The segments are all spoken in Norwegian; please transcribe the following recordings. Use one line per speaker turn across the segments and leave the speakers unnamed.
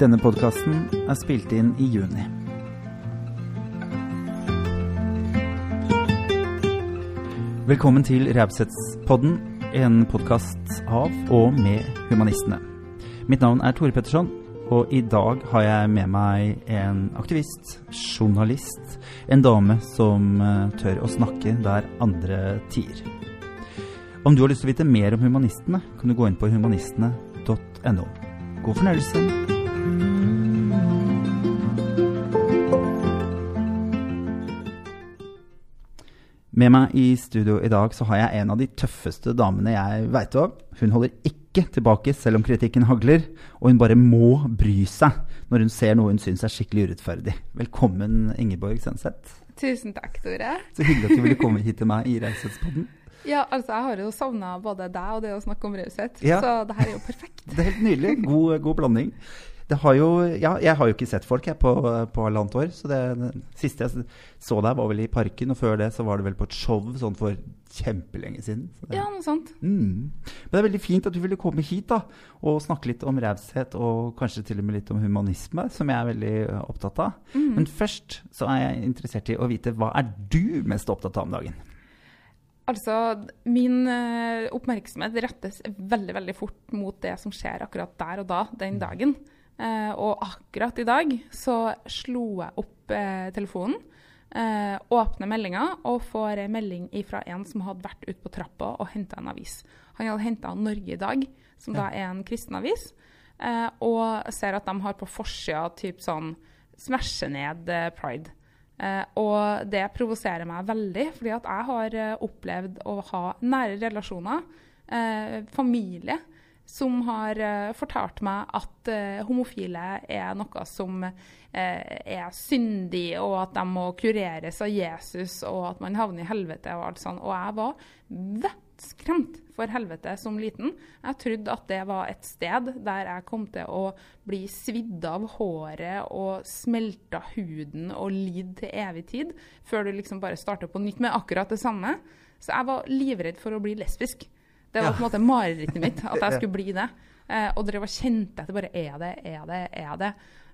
Denne podkasten er spilt inn i juni. Velkommen til Raupsets-podden, en podkast av og med humanistene. Mitt navn er Tore Petterson, og i dag har jeg med meg en aktivist, journalist, en dame som eh, tør å snakke der andre tier. Om du har lyst til å vite mer om humanistene, kan du gå inn på humanistene.no. God fornøyelse. Med meg i studio i dag så har jeg en av de tøffeste damene jeg veit om. Hun holder ikke tilbake selv om kritikken hagler, og hun bare må bry seg når hun ser noe hun syns er skikkelig urettferdig. Velkommen, Ingeborg Senseth.
Tusen takk, Tore.
Så hyggelig at du ville komme hit til meg i Raushetspodden.
Ja, altså jeg har jo savna både deg og det å snakke om raushet,
Ja.
så det her er jo perfekt.
Det er helt nydelig. God, god blanding. Det har jo, ja, jeg har jo ikke sett folk jeg, på, på halvannet år. Så det, det siste jeg så deg, var vel i parken. Og før det så var det vel på et show sånn for kjempelenge siden. Så det,
Ja, noe sånt.
mm. Men det er veldig fint at du ville komme hit da, og snakke litt om raushet, og kanskje til og med litt om humanisme, som jeg er veldig opptatt av. Men først så er jeg interessert i å vite hva er du mest opptatt av om dagen?
Altså, min eh, oppmerksomhet rettes veldig, veldig fort mot det som skjer akkurat der og da, den dagen. Eh, og akkurat i dag så slo jeg opp eh, telefonen, eh, åpner meldinga og får en melding fra en som hadde vært ute på trappa og henta en avis. Han hadde henta Norge i dag, som da er en kristen avis, eh, og ser at de har på forsida typ sånn smashe ned eh, pride. Uh, og det provoserer meg veldig, fordi at jeg har uh, opplevd å ha nære relasjoner, uh, familie, som har eh, fortalt meg at eh, homofile er noe som eh, er syndig, og at de må kureres av Jesus, og at man havner i helvete og alt sånt. Og jeg var vettskremt for helvete som liten. Jeg trodde at det var et sted der jeg kom til å bli svidd av håret og smelta huden og lidd til evig tid, før du liksom bare starter på nytt med akkurat det samme. Så jeg var livredd for å bli lesbisk. Det var på en måte marerittet mitt, at jeg skulle bli det. Eh, og drev og kjente etter bare Er det, er det, er det?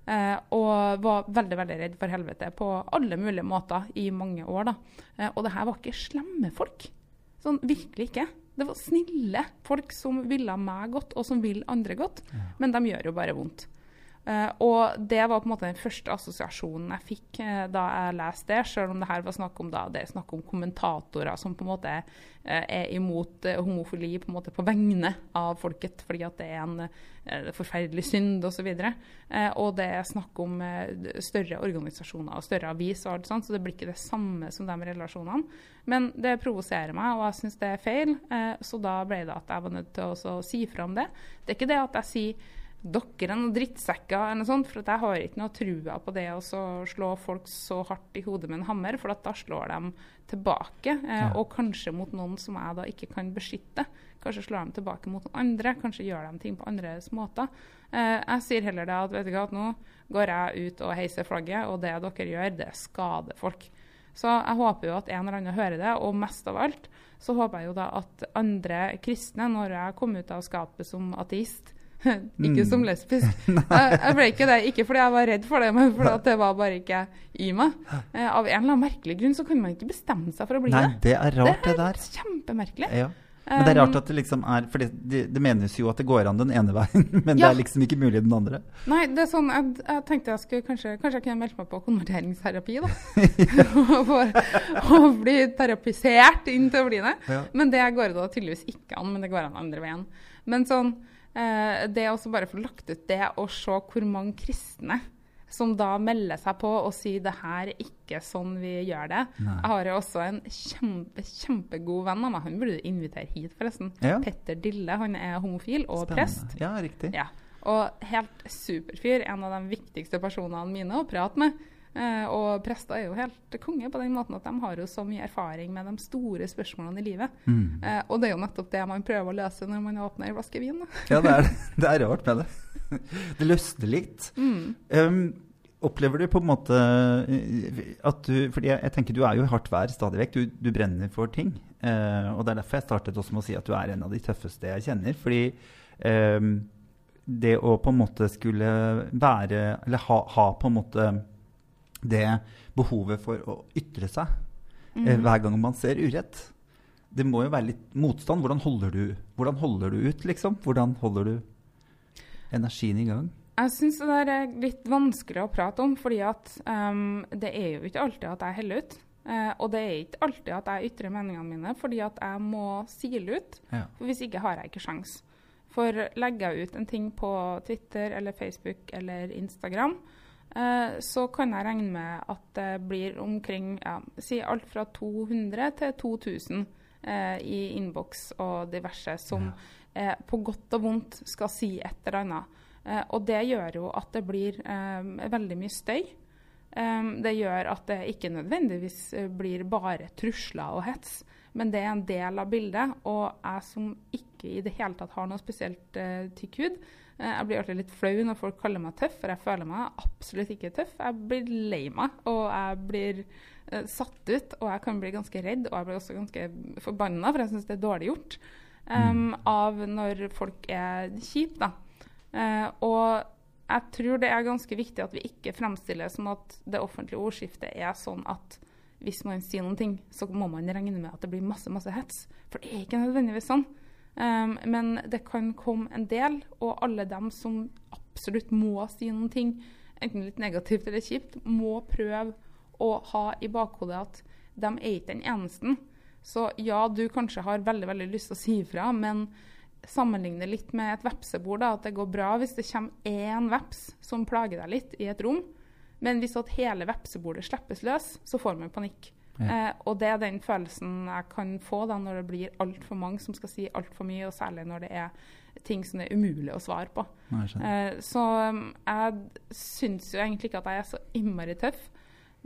Eh, og var veldig veldig redd for helvete på alle mulige måter i mange år. da. Eh, og det her var ikke slemme folk. Sånn virkelig ikke. Det var snille folk som ville meg godt, og som vil andre godt. Men de gjør jo bare vondt. Eh, og det var på en måte den første assosiasjonen jeg fikk uh, da jeg leste det, selv om det her var snakk om, da, det er snakk om kommentatorer som på en måte uh, er imot homofili på en måte på vegne av folket, fordi at det er en forferdelig synd osv. Eh, og det er snakk om større organisasjoner og større avis, og alt sånt, så det blir ikke det samme som de relasjonene. Men det provoserer meg, og jeg syns det er feil, så da ble det at jeg var nødt til å si fra om det. Det er ikke det at jeg sier dere er noen drittsekker, eller noe sånt, for at jeg har ikke noe trua på det å slå folk så hardt i hodet med en hammer, for at da slår de tilbake, eh,
Ja.
og kanskje mot noen som jeg da ikke kan beskytte. Kanskje slår de tilbake mot noen andre, kanskje gjør de ting på andres måter. Eh, jeg sier heller det at vet du hva, at nå går jeg ut og heiser flagget, og det dere gjør, det skader folk. Så jeg håper jo at en eller annen hører det, og mest av alt så håper jeg jo da at andre kristne, når jeg kom ut av skapet som ateist, ikke som lesbisk. Jeg, ble ikke det, ikke fordi jeg var redd for det, men fordi det var bare ikke i meg. Eh, av en eller annen merkelig grunn så kunne man ikke bestemme seg for å bli
Nei,
det.
det er rart, det der.
Kjempemerkelig.
Ja. Men det er rart
Um,
at det liksom er For det, det, det menes jo at det går an den ene veien, men det er liksom ikke mulig den andre.
Nei, det er sånn, jeg, jeg tenkte jeg skulle kanskje, kanskje jeg kunne meldt meg på konverteringsterapi, da. og bli terapisert inn til å bli det.
Ja.
Men det går da tydeligvis ikke an, men det går an andre veien. Men sånn, eh, det å bare få lagt ut det, og se hvor mange kristne som da melder seg på og sier det her er ikke sånn vi gjør det.
Nei.
Jeg har jo også en kjempe, kjempegod venn av meg, han burde du invitere hit forresten.
Ja.
Petter Dille, han er homofil og
Spennende.
prest.
Ja, riktig.
Ja, og helt superfyr. En av de viktigste personene mine å prate med. Eh, og prester er jo helt konge på den måten at de har jo så mye erfaring med de store spørsmålene i livet.
Mm.
Eh, og det er jo nettopp det man prøver å løse når man åpner en flaske vin.
Ja, det er, det er rart med det. Det løsner litt.
Mm.
Um, opplever du på en måte eh, at du fordi jeg, jeg tenker du er jo i hardt vær stadig vekk. Du, du brenner for ting. Uh, og det er derfor jeg startet også med å si at du er en av de tøffeste jeg kjenner. Fordi um, det å på en måte skulle være Eller ha, ha på en måte det behovet for å ytre seg eh, hver gang man ser urett. Det må jo være litt motstand. Hvordan holder du, hvordan holder du ut, liksom? Hvordan holder du energien i gang?
Jeg syns det der er litt vanskelig å prate om, fordi at um, det er jo ikke alltid at jeg heller ut. Uh, og det er ikke alltid at jeg ytrer meningene mine, fordi at jeg må sile ut.
Ja.
For hvis ikke har jeg ikke sjans. For legger jeg ut en ting på Twitter eller Facebook eller Instagram, så kan jeg regne med at det blir omkring ja, si alt fra 200 til 2000 eh, i innboks og diverse som eh, på godt og vondt skal si et eller annet. Eh, og det gjør jo at det blir eh, veldig mye støy. Um, det gjør at det ikke nødvendigvis eh, blir bare trusler og hets, men det er en del av bildet. Og jeg som ikke i det hele tatt har noe spesielt uh, tykk hud, uh, jeg blir alltid litt flau når folk kaller meg tøff, for jeg føler meg absolutt ikke tøff. Jeg blir lei meg, og jeg blir uh, satt ut, og jeg kan bli ganske redd, og jeg blir også ganske forbanna, for jeg syns det er dårlig gjort um, av når folk er kjipe, da. Eh, og jeg tror det er ganske viktig at vi ikke fremstiller som at det offentlige ordskiftet er sånn at hvis man sier noen ting, så må man regne med at det blir masse masse hets. For det er ikke nødvendigvis sånn. Um, men det kan komme en del, og alle dem som absolutt må si noen ting, enten litt negativt eller kjipt, må prøve å ha i bakhodet at de er ikke den eneste. Så ja, du kanskje har veldig veldig lyst til å si ifra, men sammenligne litt med et vepsebord. Da, at det går bra hvis det kommer én veps som plager deg litt i et rom. Men hvis at hele vepsebordet slippes løs, så får man panikk. Eh, og det er den følelsen jeg kan få da, når det blir altfor mange som skal si altfor mye, og særlig når det er ting som det er umulig å svare på.
Nei.
Eh, så um, jeg syns jo egentlig ikke at jeg er så innmari tøff,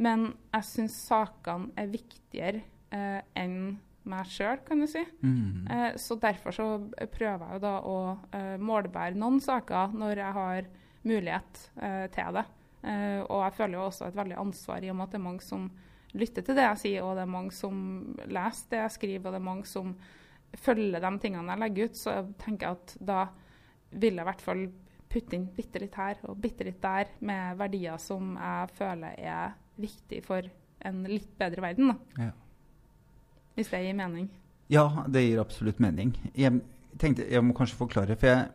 men jeg syns sakene er viktigere eh, enn meg sjøl, kan du si.
Mm.
Eh, så derfor så prøver jeg jo da å eh, målbære noen saker når jeg har mulighet eh, til det. Eh, og jeg føler jo også et veldig ansvar i og med at det er mange som lytter til det jeg sier, og det er mange som leser det jeg skriver, og det er mange som følger de tingene jeg legger ut. Så jeg tenker at da vil jeg i hvert fall putte inn bitte litt her og bitte litt der med verdier som jeg føler er viktig for en litt bedre verden. da.
Ja.
Hvis det gir mening.
Ja, det gir absolutt mening. Jeg tenkte, jeg må kanskje forklare, for jeg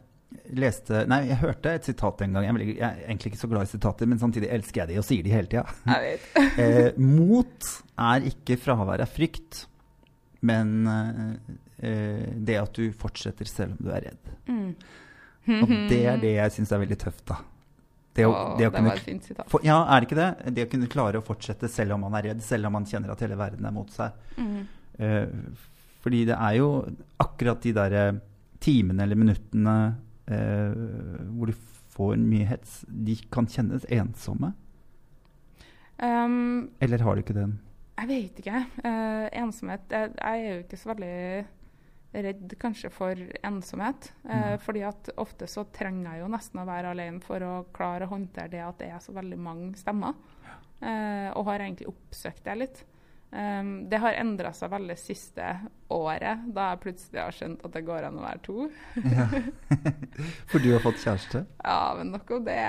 leste Nei, jeg hørte et sitat en gang. Jeg er, egentlig ikke så glad i sitater, men samtidig elsker jeg de og sier de hele tida. Eh, mot er ikke fravær av frykt, men eh, det at du fortsetter selv om du er redd.
Mm.
Og det er det jeg syns er veldig tøft, da. Det å, det å
det
kunne
var et fint sitat.
for, ja, er det ikke det? Det å kunne klare å fortsette selv om man er redd, selv om man kjenner at hele verden er mot seg.
Mm.
Eh, fordi det er jo akkurat de der eh, timene eller minuttene eh, hvor du får mye hets, de kan kjennes ensomme.
Um,
Eller har du ikke den?
jeg vet ikke. Uh, ensomhet jeg, jeg er jo ikke så veldig redd kanskje for ensomhet. Uh,
Mm.
Fordi at ofte så trenger jeg jo nesten å være alene for å klare å håndtere det at det er så veldig mange stemmer. Uh, og har egentlig oppsøkt det litt. Um, det har endra seg veldig siste året, da jeg plutselig har skjønt at det går an å være to.
For du har fått kjæreste?
Ja, men nok om det.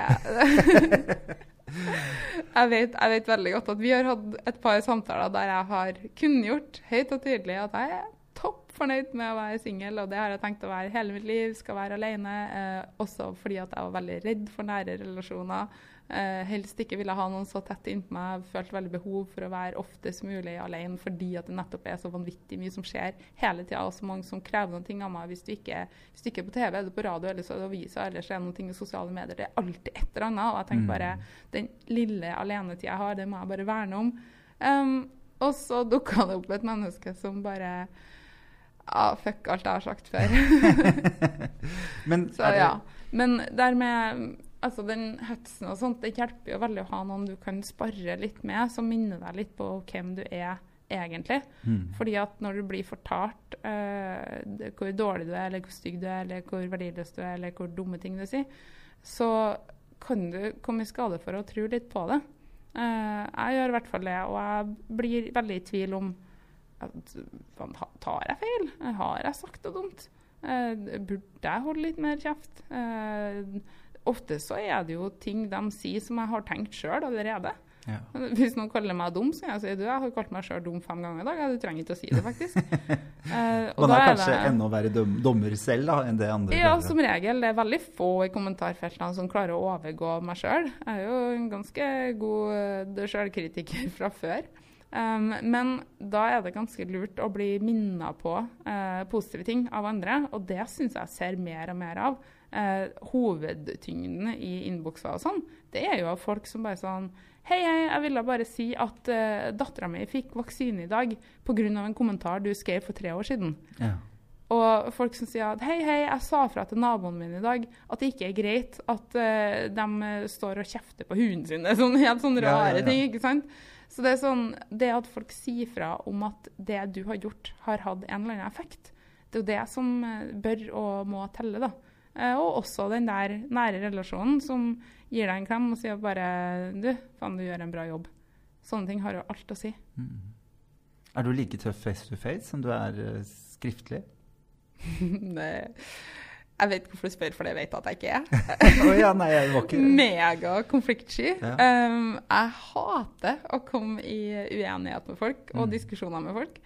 jeg, vet, jeg vet veldig godt at vi har hatt et par samtaler der jeg har kunngjort høyt og tydelig at jeg er topp fornøyd med å være singel, og det har jeg tenkt å være hele mitt liv. Skal være alene. Eh, også fordi at jeg var veldig redd for nære relasjoner. Eh, helst ikke ville ha noen så tett innpå meg. Følte veldig behov for å være oftest mulig alene fordi at det nettopp er så vanvittig mye som skjer hele tida, og så mange som krever noen ting av meg. Hvis du ikke, hvis du ikke er på TV, er du på radio, eller så er det aviser, eller så er det ting i sosiale medier. Det er alltid et eller annet. Og jeg tenker bare den lille alenetida jeg har, det må jeg bare verne om. Um, og så dukka det opp et menneske som bare Ja, fuck alt jeg har sagt før.
Men
Så
det,
ja. Men dermed Altså, den hetsen og sånt, det hjelper jo veldig å ha noen du kan spare litt med, som minner deg litt på hvem du er egentlig.
Mm.
Fordi at når du blir fortalt uh, det- hvor dårlig du er, eller hvor stygg du er, eller hvor verdiløs du er, eller hvor dumme ting du sier, så kan du komme i skade for å tro litt på det. Uh, jeg gjør i hvert fall det, og jeg blir veldig i tvil om at, Tar jeg feil? Har jeg sagt noe dumt? Uh, burde jeg holde litt mer kjeft? Eh, ofte så er det jo ting de sier som jeg har tenkt sjøl allerede.
Ja.
Hvis noen kaller meg dum, så kan jeg si du, jeg har kalt meg sjøl dum fem ganger i dag. Du trenger ikke å si det, faktisk. Eh, og
Man
da
er
er
kanskje
det-
enda verre dom, dommer selv da, enn det andre
Ja,
klarer.
som regel. Det er veldig få i kommentarfeltene som klarer å overgå meg sjøl. Jeg er jo en ganske god uh, sjølkritiker fra før. Um, men da er det ganske lurt å bli minna på uh, positive ting av andre, og det syns jeg ser mer og mer av. Eh, hovedtyngden i innbokser og sånn, det er jo av folk som bare sånn Hei, hei, jeg ville bare si at uh, dattera mi fikk vaksine i dag pga. en kommentar du skrev for tre år siden.
Ja.
Og folk som sier at hei, hei, jeg sa fra til naboen min i dag at det ikke er greit at eh, de eh, står og kjefter på hunden sin. Er sånn helt sånne
Ja,
rare
ja.
ting, ikke sant? Så det er sånn, det at folk sier fra om at det du har gjort, har hatt en eller annen effekt, det er jo det som bør og må telle, da. Eh, og også den der nære relasjonen som gir deg en klem og sier bare du, faen, du gjør en bra jobb. Sånne ting har jo alt å si.
Mm. Er du like tøff face to face som du er uh, skriftlig?
Jeg vet ikke hvorfor du spør, for det vet jeg at jeg ikke er.
oh, ja, nei, jeg var ikke
Mega konfliktsky.
Ja.
Um, jeg hater å komme i uenighet med folk og
Mm.
diskusjoner med folk.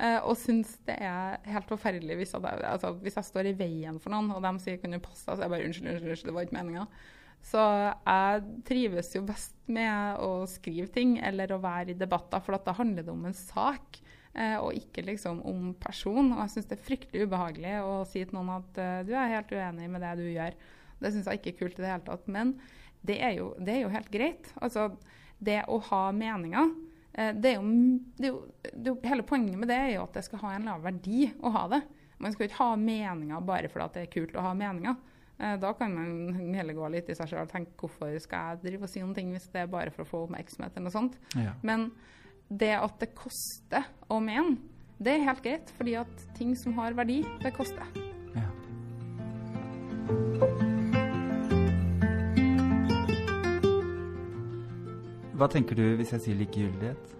Eh, og syns det er helt forferdelig hvis, jeg, altså, hvis jeg står i veien for noen, og de sier 'kan du passe deg', så jeg bare 'unnskyld, unnskyld, unnskyld det var ikke meninga'. Så jeg trives jo best med å skrive ting eller å være i debatter, for at da handler det om en sak. eh, og ikke liksom om person. Og jeg syns det er fryktelig ubehagelig å si til noen at eh, du er helt uenig med det du gjør. Det syns jeg ikke er kult i det hele tatt. Men det er jo, det er jo helt greit. Altså, det å ha meninger det er, jo, det, er jo, det er jo, Hele poenget med det er jo at det skal ha en lav verdi å ha det. Man skal jo ikke ha meninger bare fordi det er kult å ha meninger. Eh, Da kan man heller gå litt i seg sjøl og tenke hvorfor skal jeg drive og si noen ting hvis det er bare for å få oppmerksomhet eller noe sånt.
ja.
Men det at det koster å mene, det er helt greit. Fordi at ting som har verdi, det koster.
ja. Hva tenker du hvis jeg sier likegyldighet?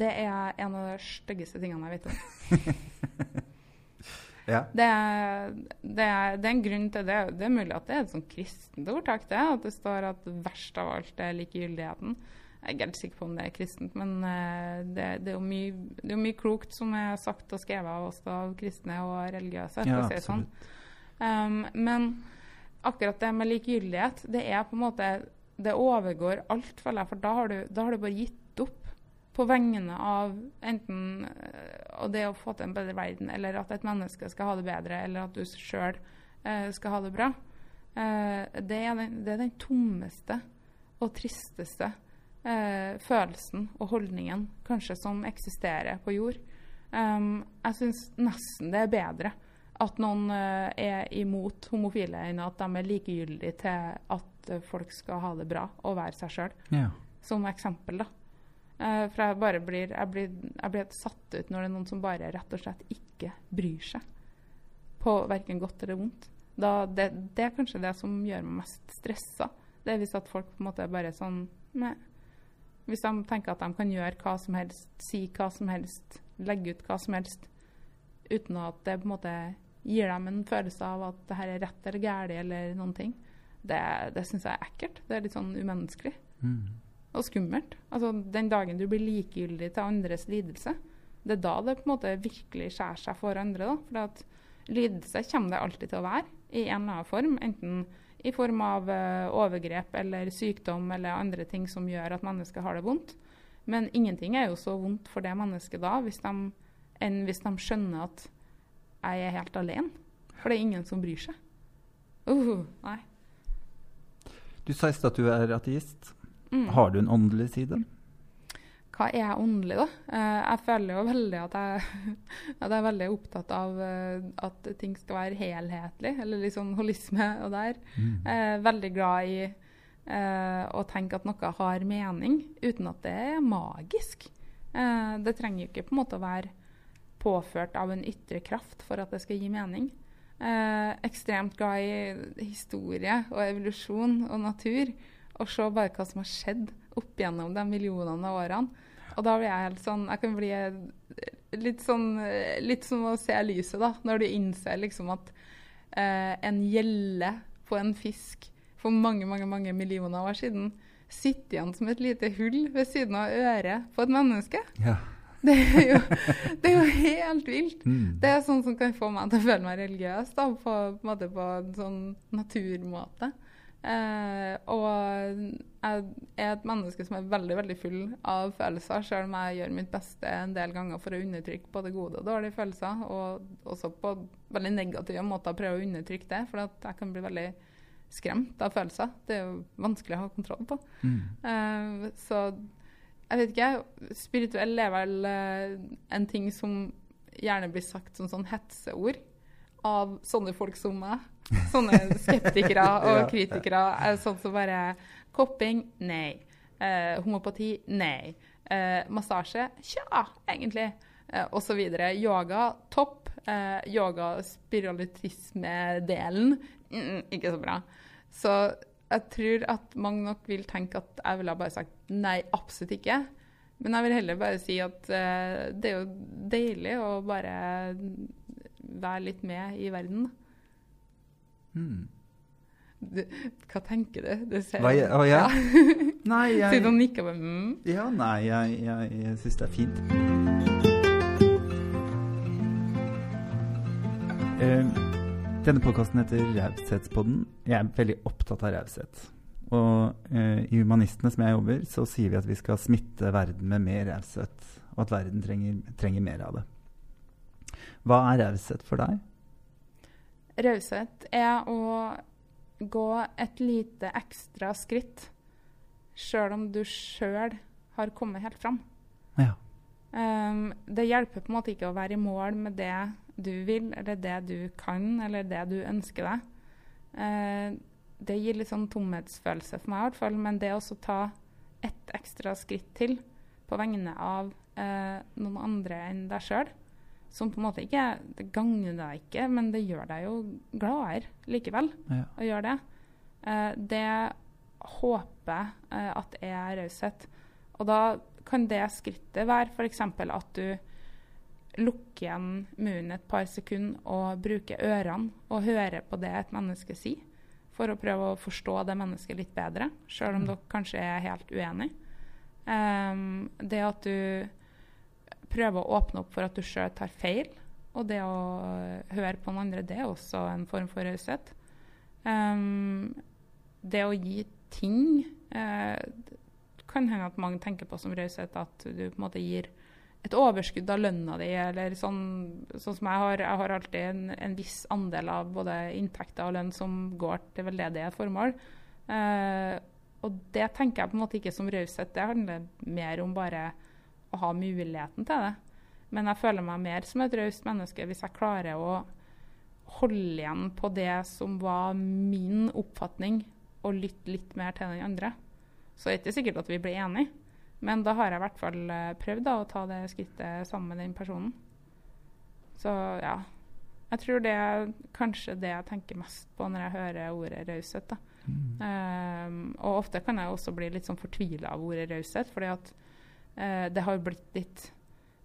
Det er en av de styggeste tingene jeg vet om.
Ja.
Det er, det, er, det er en grunn til det. Det er mulig at det er et sånn kristent ordtak, det. At det står at verst av alt er likegyldigheten. Jeg er ikke sikker på om det er kristent, men eh, det, det, er jo mye, det er mye klokt som er sagt og skrevet av oss av kristne og religiøse.
Ja,
si sånn. Um, men akkurat det med likegyldighet, det er på en måte Det overgår alt, føler jeg. For da har, du, da har du bare gitt opp på vegne av enten eh, det å få til en bedre verden, eller at et menneske skal ha det bedre, eller at du sjøl skal ha det bra. Eh, det, er den, det er den tommeste og tristeste eh, følelsen og holdningen kanskje som eksisterer på jord. Um, jeg syns nesten det er bedre at noen eh, er imot homofile, enn at de er likegyldige til at eh, folk skal ha det bra og være seg sjøl.
Ja.
Som eksempel, da. Eh, for jeg bare blir jeg, blir jeg blir satt ut når det er noen som bare rett og slett ikke bryr seg. På verken godt eller vondt. Da, det, det er kanskje det som gjør meg mest stressa. Det er hvis at folk på en måte bare sånn Nei. Hvis de tenker at de kan gjøre hva som helst, si hva som helst, legge ut hva som helst, uten at det på en måte gir dem en følelse av at det her er rett eller galt eller noen ting. Det, det syns jeg er ekkelt. Det er litt sånn umenneskelig
Mm.
og skummelt. Altså, den dagen du blir likegyldig til andres lidelse, det er da det på en måte virkelig skjærer seg for andre. da. For at lidelse kommer det alltid til å være, i en eller annen form. Enten i form av uh, overgrep eller sykdom eller andre ting som gjør at mennesket har det vondt. Men ingenting er jo så vondt for det mennesket da, hvis de, enn hvis de skjønner at jeg er helt alene. For det er ingen som bryr seg. Uh, nei.
Du sa i stad at du er ateist.
Mm.
Har du en åndelig side?
Hva er åndelig, da? Eh, jeg føler jo veldig at jeg, at jeg er veldig opptatt av eh, at ting skal være helhetlig, eller litt sånn holisme og der.
Mm.
Jeg er veldig glad i eh, å tenke at noe har mening, uten at det er magisk. Eh, det trenger jo ikke på en måte å være påført av en ytre kraft for at det skal gi mening. Eh, ekstremt glad i historie og evolusjon og natur. Og se bare hva som har skjedd opp gjennom de millionene av årene. Og da blir jeg helt sånn Jeg kan bli litt sånn Litt som å se lyset, da. Når du innser liksom at eh, en gjelle på en fisk for mange, mange, mange millioner år siden sitter igjen som et lite hull ved siden av øret på et menneske.
Ja.
Det er jo, det er jo helt vilt.
Mm.
Det er sånn som kan få meg til å føle meg religiøs da, på, på, en på en sånn naturmåte. Eh, og jeg er et menneske som er veldig veldig full av følelser, selv om jeg gjør mitt beste en del ganger for å undertrykke både gode og dårlige følelser. Og også på veldig negative måter prøve å undertrykke det, for at jeg kan bli veldig skremt av følelser. Det er jo vanskelig å ha kontroll på.
Mm.
Eh, så jeg vet ikke. Spirituell er vel eh, en ting som gjerne blir sagt som sånn hetseord av sånne folk som meg. Sånne skeptikere og kritikere. er Sånn som bare Kopping? Nei. Eh, homopati? Nei. Eh, massasje? Tja, egentlig. Eh, og så videre. Yoga? Topp. Eh, Yoga-spiralitisme-delen? Mm, ikke så bra. Så jeg tror at mange nok vil tenke at jeg ville bare sagt nei, absolutt ikke. Men jeg vil heller bare si at uh, det er jo deilig å bare være litt med i verden.
Mm.
Du, hva tenker du? du ser,
Hva å, ja. Nei, jeg
Siden hun nikker bare mm.
Ja, nei, jeg, jeg, jeg syns det er fint. Eh, denne podkasten heter Raushetspodden. Jeg er veldig opptatt av raushet. Og eh, i Humanistene som jeg jobber, så sier vi at vi skal smitte verden med mer raushet. Og at verden trenger, trenger mer av det. Hva er raushet for deg?
Raushet er å gå et lite ekstra skritt, sjøl om du sjøl har kommet helt fram.
Ja.
Um, det hjelper på en måte ikke å være i mål med det du vil, eller det du kan, eller det du ønsker deg. Uh, det gir litt sånn tomhetsfølelse for meg, i hvert fall. Men det å ta ett ekstra skritt til på vegne av uh, noen andre enn deg sjøl, som på en måte ikke Det gagner deg ikke, men det gjør deg jo gladere likevel
ja.
å gjøre det. Uh, det håper jeg at er raushet. Og da kan det skrittet være f.eks. at du lukker igjen munnen et par sekunder og bruker ørene og hører på det et menneske sier, for å prøve å forstå det mennesket litt bedre, sjøl om
Mm.
dere kanskje er helt uenige. Um, det at du prøver å åpne opp for at du sjøl tar feil, og det å høre på den andre, det er også en form for raushet. Um, det å gi ting eh, kan hende at mange tenker på som raushet at du på en måte gir et overskudd av lønna di, eller sånn, sånn som jeg har. Jeg har alltid en, en viss andel av både inntekter og lønn som går til veldedige formål. Eh, og det tenker jeg på en måte ikke som raushet. Det handler mer om bare å ha muligheten til det. Men jeg føler meg mer som et raust menneske hvis jeg klarer å holde igjen på det som var min oppfatning, og lytte litt mer til den andre. Så det er ikke sikkert at vi blir enige, men da har jeg i hvert fall eh, prøvd da, å ta det skrittet sammen med den personen. Så ja. Jeg tror det er kanskje det jeg tenker mest på når jeg hører ordet raushet.
Mm.
Um, og ofte kan jeg også bli litt sånn fortvila av ordet raushet, fordi at uh, det har blitt litt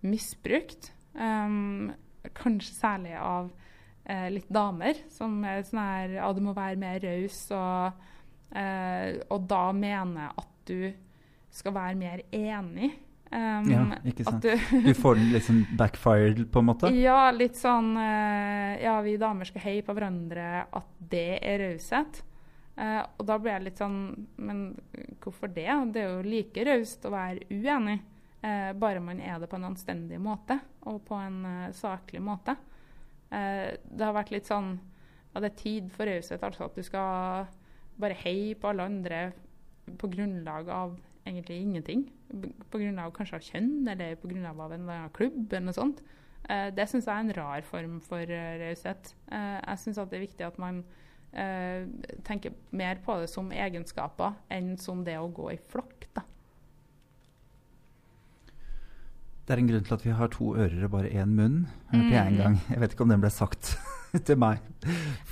misbrukt. Um, kanskje særlig av uh, litt damer, som er sånn her Ja, du må være mer raus, og, eh, og da mener jeg at du skal være mer enig. Um,
Ja, ikke sant.
du
Du får den liksom backfired, på en måte?
ja, litt sånn eh, Ja, vi damer skal heie på hverandre, at det er raushet. Eh, og da blir jeg litt sånn Men hvorfor det? Det er jo like raust å være uenig, eh, bare man er det på en anstendig måte og på en eh, saklig måte. Eh, det har vært litt sånn Ja, det er tid for raushet, altså at du skal bare hei på alle andre på grunnlag av egentlig ingenting. På grunnlag kanskje av kjønn, eller på grunnlag av en klubb, eller noe sånt. Eh, det syns jeg er en rar form for uh, raushet. Eh, jeg syns det er viktig at man eh, tenker mer på det som egenskaper enn som det å gå i flokk. da.
Det er en grunn til at vi har to ører og bare én munn, hørte jeg en
Mm.
gang. Jeg vet ikke om den ble sagt til meg.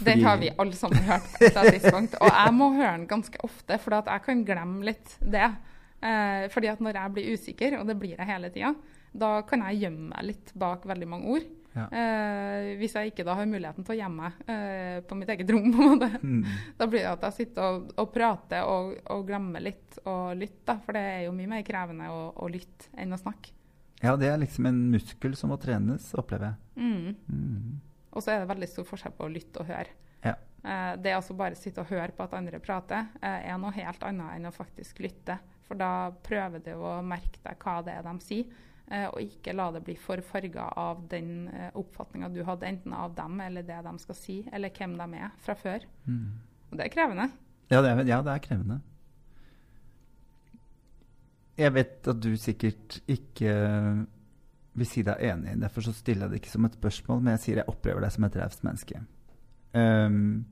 Den har vi alle sammen hørt på et tidspunkt. Og jeg må høre den ganske ofte, for jeg kan glemme litt det. Eh, fordi at når jeg blir usikker, og det blir jeg hele tida, da kan jeg gjemme meg litt bak veldig mange ord.
Ja.
Eh, hvis jeg ikke da har muligheten til å gjemme meg eh, på mitt eget rom. på en måte.
Mm.
Da blir det at jeg sitter og, og prater og, og glemmer litt og lytter. For det er jo mye mer krevende å, å lytte enn å snakke.
Ja, det er liksom en muskel som må trenes, opplever jeg.
Mm.
Mm.
Og så er det veldig stor forskjell på å lytte og høre.
Ja.
Eh, det å bare sitte og høre på at andre prater, eh, er noe helt annet enn å faktisk lytte. For da prøver du å merke deg hva det er de sier, eh, og ikke la det bli for farga av den oppfatninga du hadde, enten av dem eller det de skal si, eller hvem de er fra før.
Mm.
Og det er krevende.
Ja, det er, ja, det er krevende. Jeg vet at du sikkert ikke vil si deg enig, derfor så stiller jeg det ikke som et spørsmål, men jeg sier jeg opplever deg som et raust menneske. Um,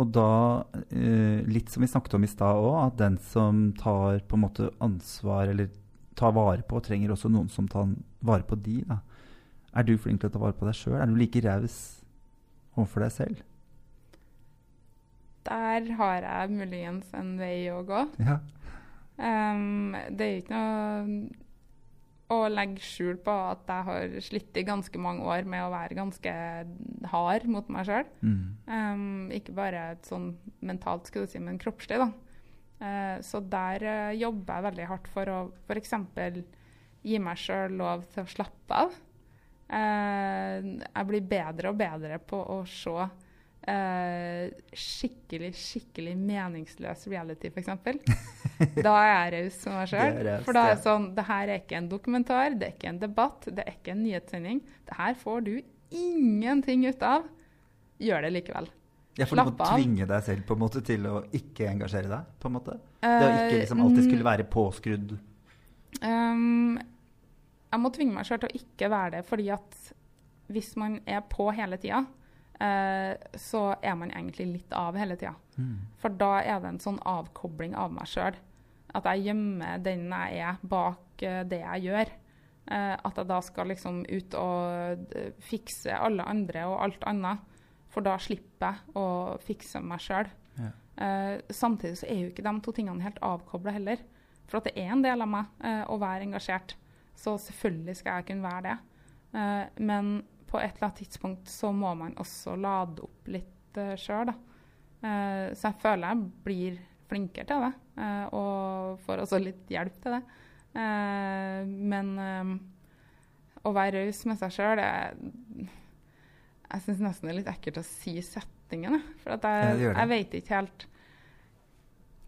og da, uh, litt som vi snakket om i stad òg, at den som tar på en måte ansvar eller tar vare på, trenger også noen som tar vare på de. Da. Er du flink til å ta vare på deg sjøl? Er du like raus overfor deg selv?
Der har jeg muligens en vei å gå.
Ja.
Um, det er jo ikke noe å legge skjul på at jeg har slitt i ganske mange år med å være ganske hard mot meg sjøl.
Mm.
Um, ikke bare sånn mentalt, skulle du si, men kroppslig. da. Uh, så der uh, jobber jeg veldig hardt for å f.eks. gi meg sjøl lov til å slappe av. Uh, jeg blir bedre og bedre på å se eh, skikkelig, skikkelig meningsløs reality, f.eks. da er jeg raus som meg sjøl. For da er det sånn Det her er ikke en dokumentar, det er ikke en debatt, det er ikke en nyhetssending. Det her får du ingenting ut av. Gjør det likevel.
Ja, for du må
av.
tvinge deg selv på en måte til å ikke engasjere deg? på en måte? Det å ikke liksom alltid skulle være påskrudd?
Um, jeg må tvinge meg sjøl til å ikke være det, fordi at hvis man er på hele tida, eh, så er man egentlig litt av hele tida.
Mm.
For da er det en sånn avkobling av meg sjøl. At jeg gjemmer den jeg er, bak eh, det jeg gjør. Eh, at jeg da skal liksom ut og eh, fikse alle andre og alt annet. For da slipper jeg å fikse meg sjøl.
Ja.
Eh, samtidig så er jo ikke de to tingene helt avkobla heller. For at det er en del av meg eh, å være engasjert. Så selvfølgelig skal jeg kunne være det. Uh, men på et eller annet tidspunkt så må man også lade opp litt uh, sjøl, da. Uh, så jeg føler jeg blir flinkere til det, uh, og får også litt hjelp til det. Uh, men å være raus med seg sjøl, jeg syns nesten det er litt ekkelt å si setningen. For
Ja,
jeg,
det det.
jeg vet ikke helt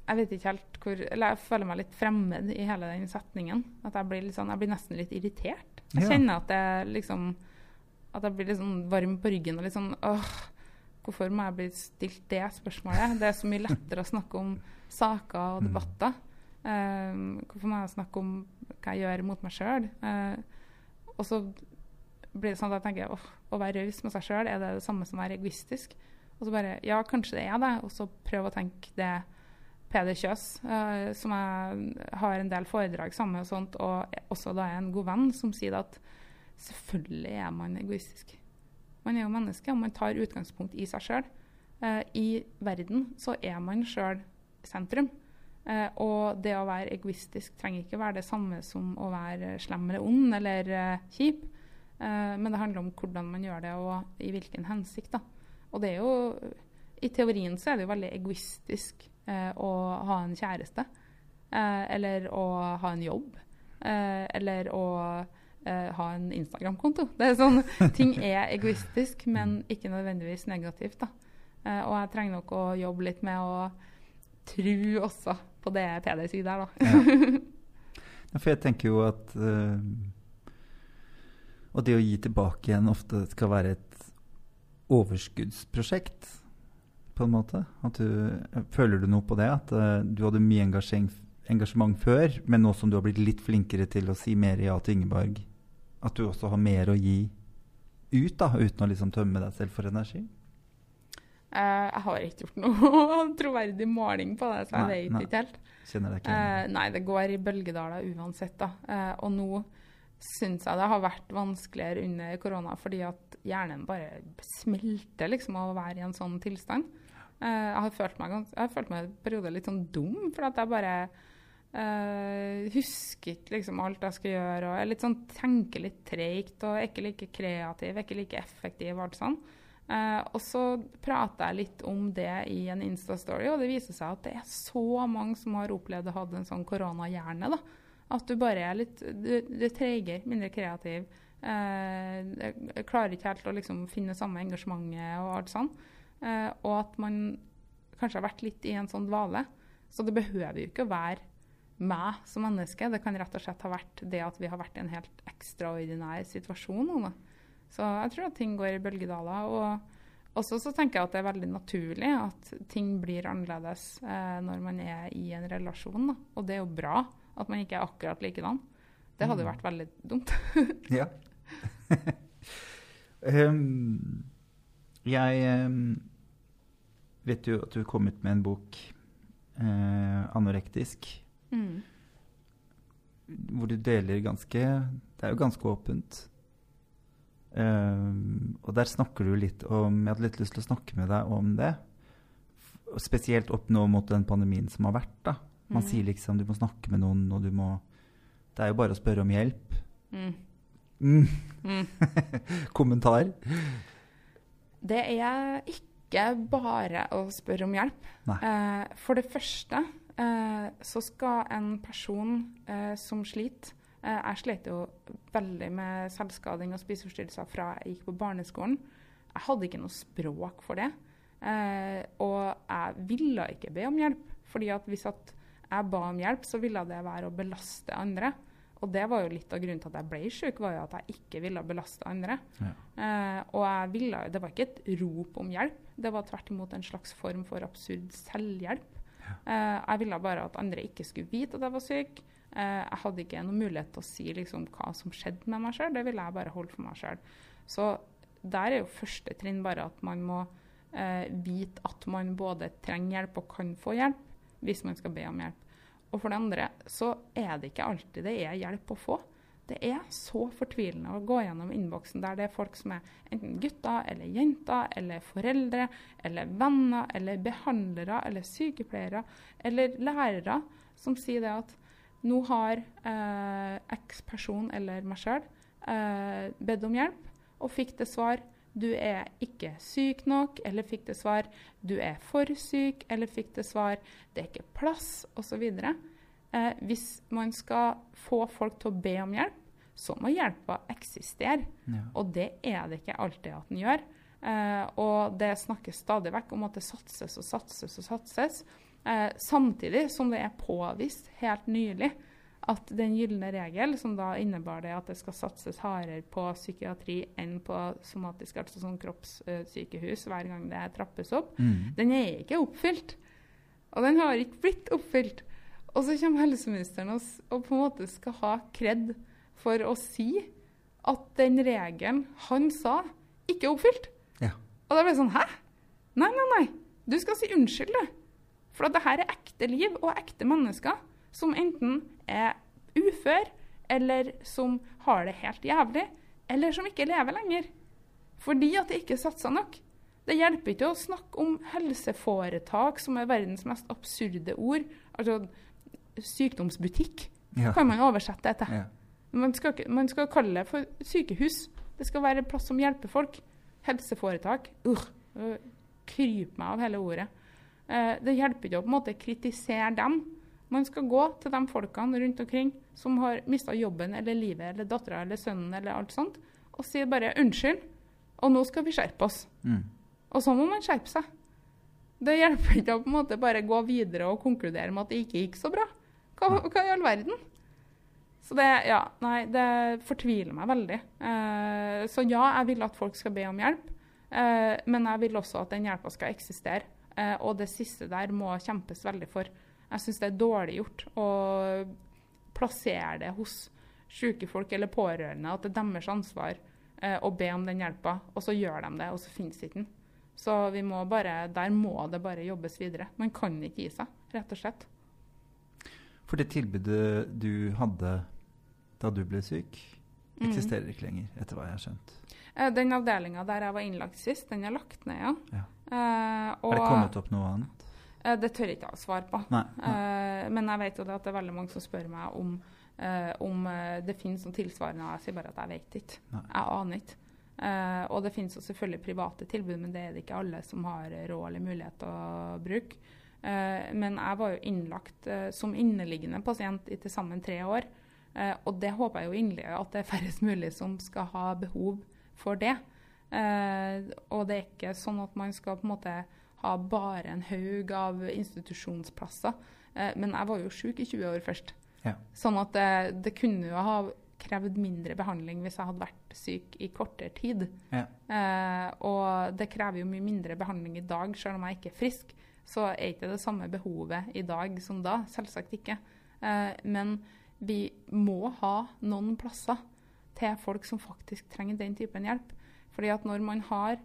jeg vet ikke helt hvor Eller jeg føler meg litt fremmed i hele den setningen. At jeg blir, sånn, jeg blir nesten litt irritert. Jeg
Ja.
kjenner at jeg liksom At jeg blir litt sånn varm på ryggen og litt sånn åh, Hvorfor må jeg bli stilt det spørsmålet? Det er så mye lettere å snakke om saker og
Mm.
debatter. Eh, hvorfor må jeg snakke om hva jeg gjør mot meg sjøl? og så blir det sånn at jeg tenker åh, å være raus med seg sjøl, er det det samme som å være egoistisk? Og så bare Ja, kanskje det er det. Og så prøve å tenke det Peder Kjøs, uh, som jeg har en del foredrag sammen med, og sånt, og også da er en god venn, som sier at selvfølgelig er man egoistisk. Man er jo menneske, og man tar utgangspunkt i seg sjøl. I verden så er man sjøl sentrum. Eh, og det å være egoistisk trenger ikke være det samme som å være slem eller ond eller eh, kjip. Eh, men det handler om hvordan man gjør det, og i hvilken hensikt. da. Og det er jo I teorien så er det jo veldig egoistisk eh, å ha en kjæreste. Eh, eller å ha en jobb. Eh, eller å eh, ha en Instagram-konto. Det er sånn, Ting er egoistisk, men ikke nødvendigvis negativt. da. Uh, og jeg trenger nok å jobbe litt med å tro også på det Peder sier der, da.
Ja, for jeg tenker jo at uh, Og det å gi tilbake igjen ofte skal være et overskuddsprosjekt, på en måte. At du, føler du noe på det? At eh, du hadde mye engasjement, engasjement før, men nå som du har blitt litt flinkere til å si mer ja til Ingeborg, at du også har mer å gi ut, da, uten å liksom tømme deg selv for energi?
Uh, jeg har ikke gjort noe troverdig måling på det, så jeg
Nei,
vet
nei.
ikke helt.
Kjenner deg ikke?
Eh, nei, det går i bølgedaler uansett, da. Uh, og nå syns jeg det har vært vanskeligere under korona, fordi at hjernen bare smelter liksom av å være i en sånn tilstand. Jeg har følt meg, jeg har følt meg i perioder litt sånn dum, for at jeg bare husker ikke liksom alt jeg skal gjøre, og er litt sånn, tenker litt treigt og er ikke like kreativ, er ikke like effektiv alt sånn. Uh, og så prater jeg litt om det i en Insta-story, og det viser seg at det er så mange som har opplevd å ha en sånn koronahjerne. da. At du bare er litt Du, du er treigere, mindre kreativ. Uh, jeg klarer ikke helt å liksom finne samme engasjementet og alt sånn. Uh, og at man kanskje har vært litt i en sånn dvale. Så det behøver jo ikke å være meg som menneske. Det kan rett og slett ha vært det at vi har vært i en helt ekstraordinær situasjon nå. Så jeg tror at ting går i bølgedaler. Og også så tenker jeg at det er veldig naturlig at ting blir annerledes eh, når man er i en relasjon. Da. Og det er jo bra at man ikke er akkurat likedan. Det hadde jo vært veldig dumt.
Ja. um, jeg um, vet jo at du kom ut med en bok, uh, 'Anorektisk',
Mm.
hvor du deler ganske Det er jo ganske åpent. Um, og der snakker du litt om Jeg hadde litt lyst til å snakke med deg om det. F- Spesielt opp nå mot den pandemien som har vært. da. Man
mm.
sier liksom du må snakke med noen, og du må Det er jo bare å spørre om hjelp.
Mm.
Mm.
Mm.
Kommentar?
Det er ikke bare å spørre om hjelp. Eh, for det første så skal en person eh, som sliter eh, Jeg slet jo veldig med selvskading og spiseforstyrrelser fra jeg gikk på barneskolen. Jeg hadde ikke noe språk for det. Eh, og jeg ville ikke be om hjelp. fordi at hvis at jeg ba om hjelp, så ville det være å belaste andre. Og det var jo litt av grunnen til at jeg ble syk, var jo at jeg ikke ville belaste andre.
Ja.
Eh, og jeg ville, det var ikke et rop om hjelp, det var tvert imot en slags form for absurd selvhjelp. Eh, jeg ville bare at andre ikke skulle vite at jeg var syk. Eh, jeg hadde ikke noen mulighet til å si liksom, hva som skjedde med meg sjøl, det ville jeg bare holde for meg sjøl. Så der er jo første trinn bare at man må eh, vite at man både trenger hjelp og kan få hjelp hvis man skal be om hjelp. Og for det andre så er det ikke alltid det er hjelp å få. Det er så fortvilende å gå gjennom innboksen der det er folk som er enten gutter eller jenter eller foreldre eller venner eller behandlere eller sykepleiere eller lærere som sier det at nå har eh, X person eller meg sjøl eh, bedt om hjelp og fikk det svar du er ikke syk nok, eller fikk det svar du er for syk, eller fikk det svar det er ikke plass, osv. Eh, hvis man skal få folk til å be om hjelp, så må hjelpa eksistere.
Ja.
Og det er det ikke alltid at den gjør. Eh, og det snakkes stadig vekk om at det satses og satses og satses. Eh, samtidig som det er påvist helt nylig at den gylne regel, som da innebar det at det skal satses hardere på psykiatri enn på somatisk, altså sånn kroppssykehus hver gang det trappes opp,
Mm.
den er ikke oppfylt. Og den har ikke blitt oppfylt. Og så kommer helseministeren og, og på en måte skal ha kred for å si at den regelen han sa, ikke er oppfylt.
Ja.
Og da ble det sånn Hæ? Nei, nei, nei. Du skal si unnskyld, du. For at det her er ekte liv og ekte mennesker som enten er ufør, eller som har det helt jævlig, eller som ikke lever lenger. Fordi at det ikke er satsa nok. Det hjelper ikke å snakke om helseforetak, som er verdens mest absurde ord. Altså sykdomsbutikk,
Ja.
kan man oversette det til.
Ja.
Man skal, man skal kalle det for sykehus. Det skal være en plass som hjelper folk. Helseforetak. Uh, kryp meg av hele ordet. Eh, det hjelper ikke å på en måte kritisere dem. Man skal gå til de folkene rundt omkring som har mista jobben eller livet eller dattera eller sønnen eller alt sånt, og si bare 'unnskyld', og nå skal vi skjerpe oss.
Mm.
Og så må man skjerpe seg. Det hjelper ikke å på en måte bare gå videre og konkludere med at det ikke gikk så bra. Hva, hva i all verden? Så det, ja, nei, det fortviler meg veldig. Eh, så ja, jeg vil at folk skal be om hjelp, eh, men jeg vil også at den hjelpa skal eksistere. Eh, og det siste der må kjempes veldig for. Jeg syns det er dårlig gjort å plassere det hos syke folk eller pårørende, at det er deres ansvar eh, å be om den hjelpa, og så gjør de det, og så finnes ikke den. Så vi må bare, der må det bare jobbes videre. Man kan ikke gi seg, rett og slett.
For det tilbudet du hadde da du ble syk,
Mm.
eksisterer ikke lenger, etter hva jeg har skjønt.
Eh, Den avdelinga der jeg var innlagt sist, den er lagt ned, ja.
Ja.
Uh,
Er det kommet opp noe annet?
Uh, Det tør jeg ikke å svare på.
Nei. nei.
Uh, men jeg vet jo det at det er veldig mange som spør meg om, om det finnes noe tilsvarende. Jeg sier bare at jeg vet ikke.
Nei.
Jeg aner ikke. Og det finnes jo selvfølgelig private tilbud, men det er det ikke alle som har råd eller mulighet til å bruke. Eh, men jeg var jo innlagt eh, som inneliggende pasient i til sammen tre år. Eh, og det håper jeg jo inderlig at det er færrest mulig som skal ha behov for det. Eh, og det er ikke sånn at man skal på en måte ha bare en haug av institusjonsplasser. Eh, men jeg var jo syk i 20 år først.
Ja.
Sånn at det, det kunne jo ha krevd mindre behandling hvis jeg hadde vært syk i kortere tid.
Ja.
Eh, og det krever jo mye mindre behandling i dag, selv om jeg ikke er frisk. Så er ikke det samme behovet i dag som da. Selvsagt ikke. Eh, men vi må ha noen plasser til folk som faktisk trenger den typen hjelp. Fordi at når man har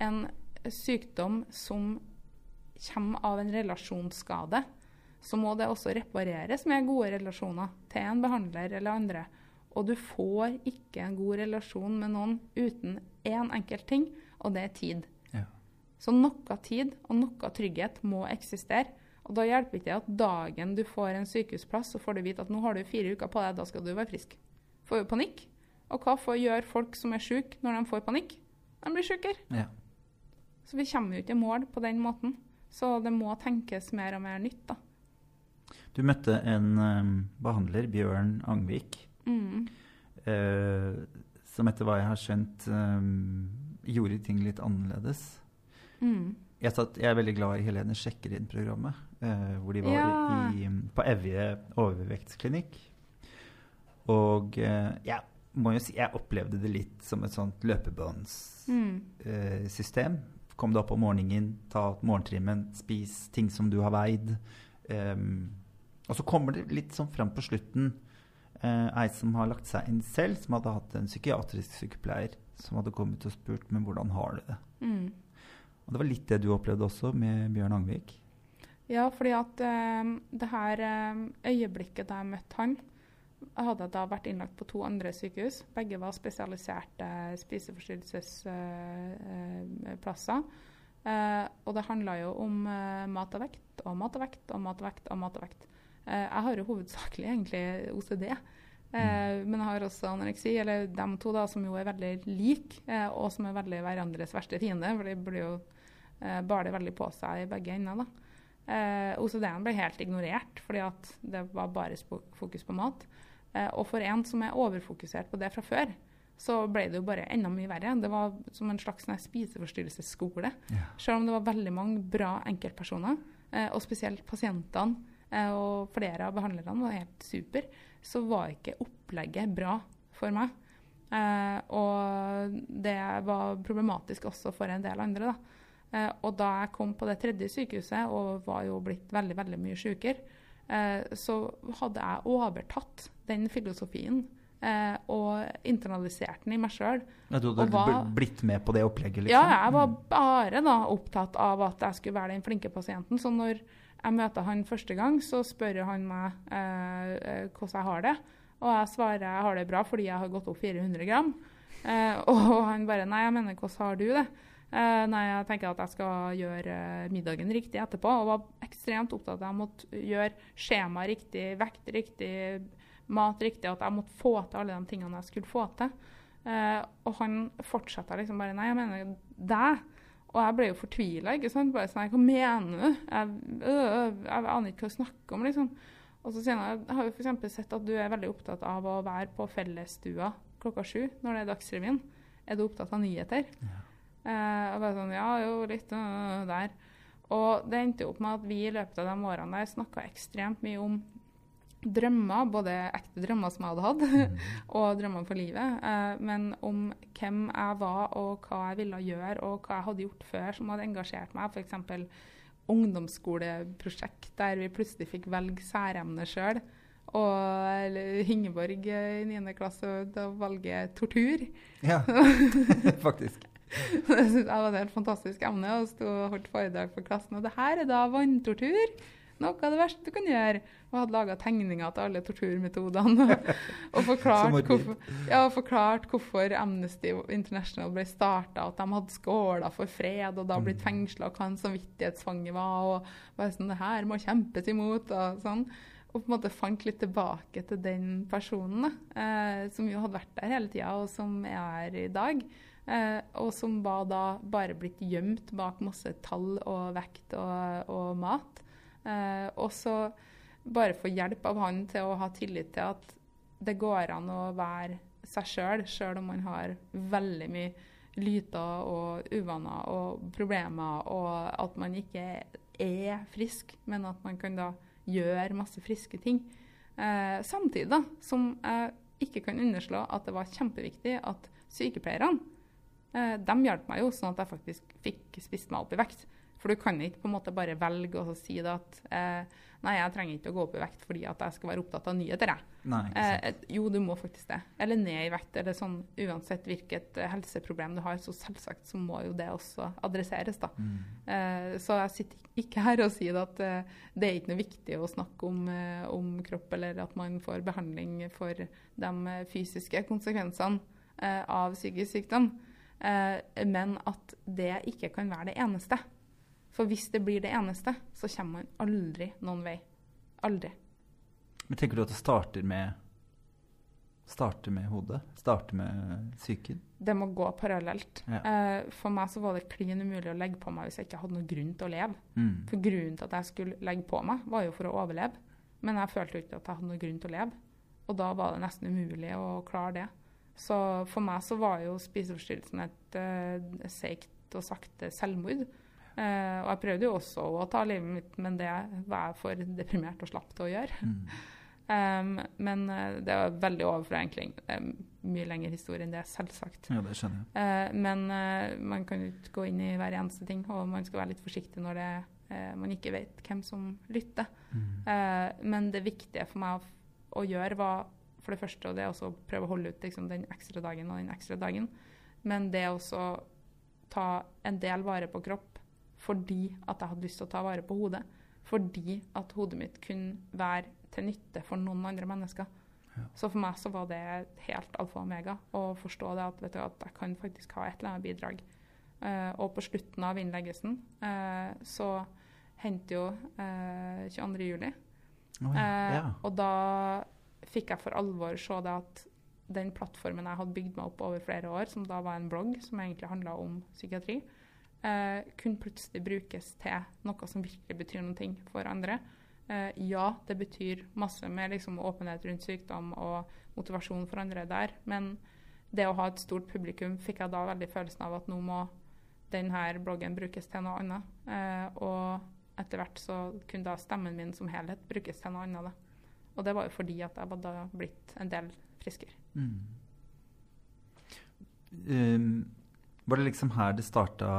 en sykdom som kommer av en relasjonsskade, så må det også repareres med gode relasjoner til en behandler eller andre. Og du får ikke en god relasjon med noen uten én enkelt ting, og det er tid. Så noe tid og noe trygghet må eksistere. Og da hjelper ikke det at dagen du får en sykehusplass, så får du vite at nå har du fire uker på deg, da skal du være frisk. Får jo panikk. Og hva får gjøre folk som er syke når de får panikk? De blir sykere.
Ja.
Så vi kommer jo ikke i mål på den måten. Så det må tenkes mer og mer nytt, da.
Du møtte en um, behandler, Bjørn Angvik,
Mm.
uh, som etter hva jeg har skjønt, um, gjorde ting litt annerledes.
Mm.
Jeg, satt, jeg er veldig glad i Helene Sjekkerid-programmet, eh, hvor de var
Ja.
i, på Evje overvektsklinikk. Og eh, jeg må jo si jeg opplevde det litt som et sånt løpebåndssystem.
Mm.
Eh. Kom deg opp om morgenen, ta morgentrimmen, spis ting som du har veid. Ehm, og så kommer det litt sånn fram på slutten eh, ei som har lagt seg inn selv, som hadde hatt en psykiatrisk sykepleier som hadde kommet og spurt men hvordan har du det.
Mm.
Og det var litt det du opplevde også med Bjørn Angvik.
Ja, fordi at eh, det her eh, øyeblikket da jeg møtte han, hadde jeg da vært innlagt på to andre sykehus. Begge var spesialiserte spiseforstyrrelsesplasser. Eh, og det handla jo om eh, mat og vekt og mat og vekt og mat og vekt. og mat og vekt. Eh, jeg har jo hovedsakelig egentlig OCD. Mm. Men jeg har også anoreksi, eller de to da, som jo er veldig like, eh, og som er veldig hverandres verste fiende. For de blir jo eh, baler veldig på seg i begge ender. da. Eh, OCD-en ble helt ignorert fordi at det var bare fokus på mat. Eh, og for en som er overfokusert på det fra før, så ble det jo bare enda mye verre. Det var som en slags sånn spiseforstyrrelsesskole.
Ja.
Selv om det var veldig mange bra enkeltpersoner, eh, og spesielt pasientene eh, og flere av behandlerne var helt super, så var ikke opplegget bra for meg. Eh, og det var problematisk også for en del andre. da. Eh, og da jeg kom på det tredje sykehuset og var jo blitt veldig veldig mye sykere, eh, så hadde jeg overtatt den filosofien eh, og internalisert den i meg sjøl.
Ja, du hadde var, blitt med på det opplegget, liksom?
Ja, jeg var bare da opptatt av at jeg skulle være den flinke pasienten. Så når jeg møter han første gang, så spør han meg eh, eh, hvordan jeg har det. Og jeg svarer jeg har det bra fordi jeg har gått opp 400 gram. Eh, og han bare nei, jeg mener hvordan har du det? Eh, nei, jeg tenker at jeg skal gjøre eh, middagen riktig etterpå. Og var ekstremt opptatt av at jeg måtte gjøre skjema riktig, vekt riktig, mat riktig. At jeg måtte få til alle de tingene jeg skulle få til. Uh, og han fortsatte liksom bare Nei, jeg mener deg. Og jeg ble jo fortvila. Ikke sant? Bare sånn, Hva mener du? Jeg, øh, jeg aner ikke hva du snakker om, liksom. Og så han jeg har jo f.eks. sett at du er veldig opptatt av å være på fellesstua klokka sju når det er Dagsrevyen. Er du opptatt av nyheter? Eh, og bare sånn Ja, jo, litt øh, der. Og det endte opp med at vi i løpet av de årene der snakka ekstremt mye om drømmer, både ekte drømmer som jeg hadde hatt, og drømmer for livet. Eh, men om hvem jeg var, og hva jeg ville gjøre, og hva jeg hadde gjort før som hadde engasjert meg. F.eks. ungdomsskoleprosjekt der vi plutselig fikk velge særemne sjøl. Og Hingeborg eh, i 9. klasse valget tortur.
Ja, faktisk.
Det jeg var et helt fantastisk emne, og sto og holdt foredrag for klassen. Og det her er da vanntortur. noe av det verste du kan gjøre. Og hadde laga tegninger til alle torturmetodene. og forklart hvorfor, ja, forklart hvorfor, Amnesty International ble starta, at de hadde skåla for fred og da blitt fengsla, og hva en samvittighetsfange var. og bare sånn, det her må kjempes imot, og sånn. Og på en måte fant litt tilbake til den personen, eh, som jo hadde vært der hele tida, og som er her i dag. Eh, og som var da bare blitt gjemt bak masse tall og vekt og, og mat. Eh, og så bare få hjelp av han til å ha tillit til at det går an å være seg sjøl, sjøl om man har veldig mye lyter og uvaner og problemer, og at man ikke er frisk, men at man kan da gjøre masse friske ting. Eh, samtidig da, som jeg ikke kan underslå at det var kjempeviktig at sykepleierne de hjalp meg jo, sånn at jeg faktisk fikk spist meg opp i vekt. For du kan ikke på en måte bare velge å si det at eh, nei, jeg trenger ikke å gå opp i vekt fordi at jeg skal være opptatt av nyheter.
Nei,
eh, jo, du må faktisk det. Eller ned i vekt. eller sånn, Uansett hvilket eh, helseproblem du har, så selvsagt så må jo det også adresseres. da. Mm. Eh, så jeg sitter ikke her og sier at eh, det er ikke noe viktig å snakke om, om, kropp, eller at man får behandling for de fysiske konsekvensene av psykisk sykdom. Eh, men at det ikke kan være det eneste. For hvis det blir det eneste, så kommer man aldri noen vei. Aldri.
Men tenker du at det starter med starter med hodet? Starter med psyken?
Det må gå parallelt. Ja. Eh, for meg så var det klin umulig å legge på meg hvis jeg ikke hadde noen grunn til å leve. Mm. For grunnen til at jeg skulle legge på meg, var jo for å overleve. Men jeg følte jo ikke at jeg hadde noen grunn til å leve. Og da var det nesten umulig å klare det. Så for meg så var jo spiseforstyrrelsen et uh, seigt og sakte selvmord. Uh, og jeg prøvde jo også å ta livet mitt, men det var jeg for deprimert og slapp til å gjøre. Mm. um, men uh, det var veldig overforenkling. mye lengre historie enn det, selvsagt.
Ja, det skjønner jeg.
Uh, men man kan jo ikke gå inn i hver eneste ting, og man skal være litt forsiktig når det, man ikke vet hvem som lytter. Mm. men det viktige for meg å, å gjøre var for det første, og det er også å prøve å holde ut liksom, den ekstra dagen og den ekstra dagen. Men det å ta en del vare på kropp fordi at jeg hadde lyst til å ta vare på hodet. Fordi at hodet mitt kunne være til nytte for noen andre mennesker. Ja. Så for meg så var det helt alfa og omega å forstå det at, du, at, jeg kan faktisk ha et eller annet bidrag. Uh, og på slutten av innleggelsen uh, så hendte jo uh, 22.07. Oh, ja. ja. Og da fikk jeg for alvor se det at den plattformen jeg hadde bygd meg opp over flere år, som da var en blogg som egentlig handla om psykiatri, eh, kunne plutselig brukes til noe som virkelig betyr noe for andre. Eh, ja, det betyr masse med liksom, åpenhet rundt sykdom og motivasjon for andre der, men det å ha et stort publikum fikk jeg da veldig følelsen av at nå må denne bloggen brukes til noe annet. Eh, og etter hvert så kunne da stemmen min som helhet brukes til noe annet. Da. Og det var jo fordi at jeg hadde blitt en del friskere. Mm.
Um, var det liksom her det starta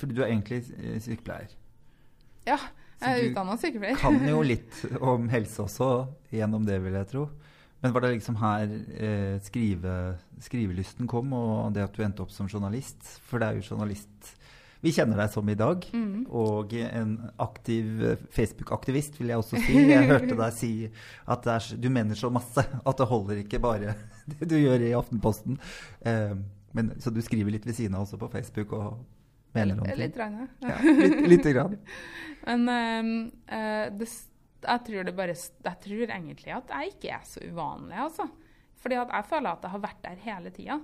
Fordi du er egentlig eh, sykepleier.
Ja, jeg er utdanna sykepleier.
Du kan jo litt om helse også gjennom det, vil jeg tro. Men var det liksom her eh, skrive, skrivelysten kom, og det at du endte opp som journalist? For det er jo journalist vi kjenner deg som i dag, mm. og en aktiv eh, Facebook-aktivist, vil jeg også si. Jeg hørte deg si at er, du mener så masse at det holder ikke bare det du gjør i Aftenposten. Eh, men, så du skriver litt ved siden av også på Facebook og mener om
ting? Litt,
ja. litt, litt grann.
Men uh, det, jeg tror det bare Jeg tror egentlig at jeg ikke er så uvanlig, altså. Fordi jeg føler at jeg har vært der hele tida.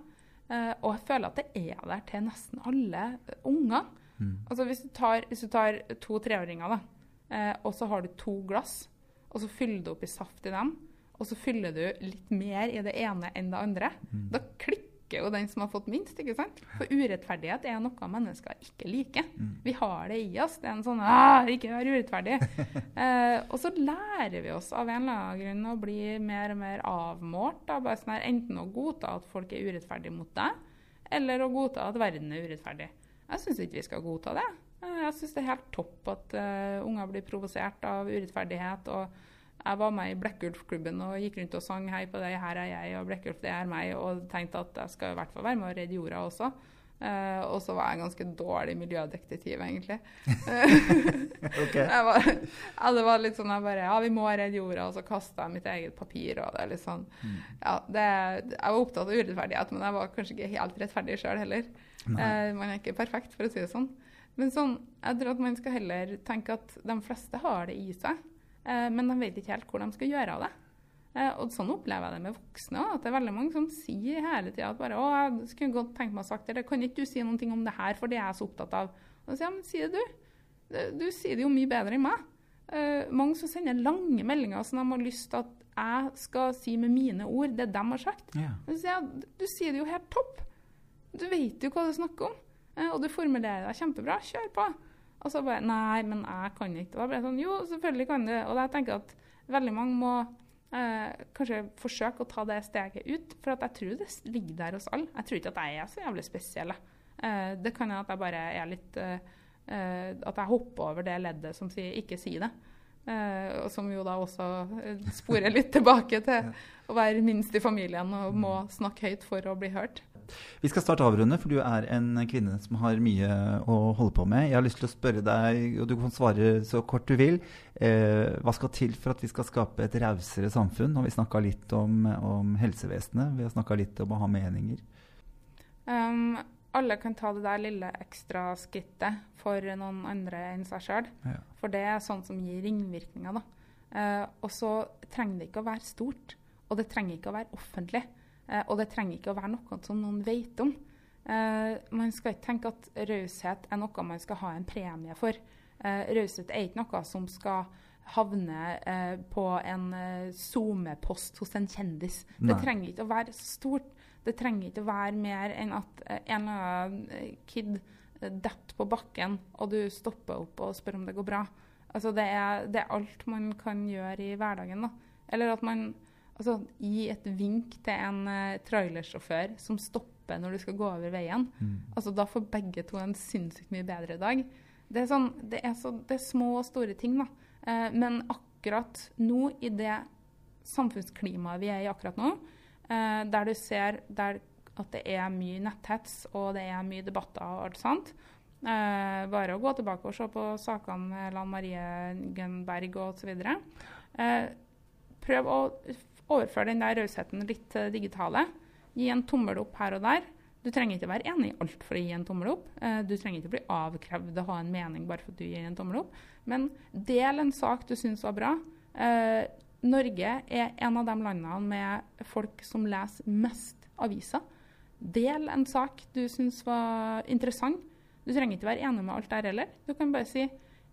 Uh, og jeg føler at det er der til nesten alle unger. Mm. Altså hvis du tar, hvis du tar to treåringer, da, uh, og så har du to glass, og så fyller du opp i saft i dem, og så fyller du litt mer i det ene enn det andre, mm. da klikker jo den som har fått minst. ikke sant? For urettferdighet er noe mennesker ikke liker. Mm. Vi har det i oss. Det er en sånn 'Ikke vær urettferdig'. eh, og så lærer vi oss av en eller annen grunn å bli mer og mer avmålt. Da. Bare sånn her, enten å godta at folk er urettferdige mot deg, eller å godta at verden er urettferdig. Jeg syns ikke vi skal godta det. Eh, jeg syns det er helt topp at uh, unger blir provosert av urettferdighet. og jeg var med i Blekkulf-klubben og gikk rundt og sang 'Hei på deg, her er jeg', og 'Blekkulf, det er meg', og tenkte at jeg skal i hvert fall være med og redde jorda også. Uh, og så var jeg en ganske dårlig miljødetektiv, egentlig.
Ok.
Jeg var, ja, det var litt sånn jeg bare Ja, vi må redde jorda, og så kasta jeg mitt eget papir, og det er litt sånn
Mm.
Ja, det, jeg var opptatt av urettferdighet, men jeg var kanskje ikke helt rettferdig sjøl heller. Eh, man er ikke perfekt, for å si det sånn. Men sånn, jeg tror at man skal heller tenke at de fleste har det i seg, men de vet ikke helt hvor de skal gjøre av det. Eh, og sånn opplever jeg det med voksne at det er veldig mange som sier hele tida at bare 'Å, jeg skulle godt tenkt meg å sagt det', 'Kan ikke du si ting om det her, for det er jeg så opptatt av'? Og så sier jeg, men si det du. Du- Du sier det jo mye bedre enn meg. Eh, mange som sender lange meldinger som de har lyst til at jeg skal si med mine ord det de har sagt. Yeah. Så sier jeg, du sier det jo helt topp. Du vet jo hva du snakker om. eh, Og du formulerer deg kjempebra. Kjør på. Og så bare Nei, men jeg kan ikke. Og da ble jeg sånn Jo, selvfølgelig kan du. Og jeg tenker at veldig mange må eh, kanskje forsøke å ta det steget ut. For at jeg tror det ligger der hos alle. Jeg tror ikke at jeg er så jævlig spesiell. Eh, det kan hende at jeg bare er litt eh, eh, At jeg hopper over det leddet som sier 'ikke si det'. Eh, som jo da også eh, sporer litt tilbake til å være minst i familien og må snakke høyt for å bli hørt.
Vi skal starte avrunde, for du er en kvinne som har mye å holde på med. Jeg har lyst til å spørre deg, og du kan svare så kort du vil, eh, hva skal til for at vi skal skape et rausere samfunn? Og vi snakka litt om, om helsevesenet, vi har snakka litt om å ha meninger.
Um, alle kan ta det der lille ekstra skrittet for noen andre enn seg sjøl.
Ja.
For det er sånn som gir ringvirkninger. da. Uh, og så trenger det ikke å være stort, og det trenger ikke å være offentlig. Eh, og det trenger ikke å være noe som noen vet om. Eh, man skal ikke tenke at raushet er noe man skal ha en premie for. Eh, raushet er ikke noe som skal havne eh, på en SoMe-post hos en kjendis.
Nei.
Det trenger ikke å være stort. Det trenger ikke å være mer enn at en eller annen kid detter på bakken, og du stopper opp og spør om det går bra. Altså det, er, det er alt man kan gjøre i hverdagen. da. Eller at man altså, gi et vink til en uh, trailersjåfør som stopper når du skal gå over veien.
Mm.
Altså, da får begge to en sinnssykt mye bedre dag. Det er, sånn, det er, så, det er små og store ting, da. Uh, men akkurat nå, i det samfunnsklimaet vi er i akkurat nå, uh, der du ser der at det er mye netthets og det er mye debatter og alt sånt, eh, bare å gå tilbake og se på sakene med Lan Marie Gunberg osv. Eh, prøv å overføre den der rausheten litt til det digitale. Gi en tommel opp her og der. Du trenger ikke være enig i alt for å gi en tommel opp. Eh, du trenger ikke bli avkrevd å ha en mening bare for at du gir en tommel opp. Men del en sak du syns var bra. Eh, Norge er en av de landene med folk som leser mest aviser. Del en sak du syns var interessant. Du trenger ikke være enig med alt der heller. Du kan bare si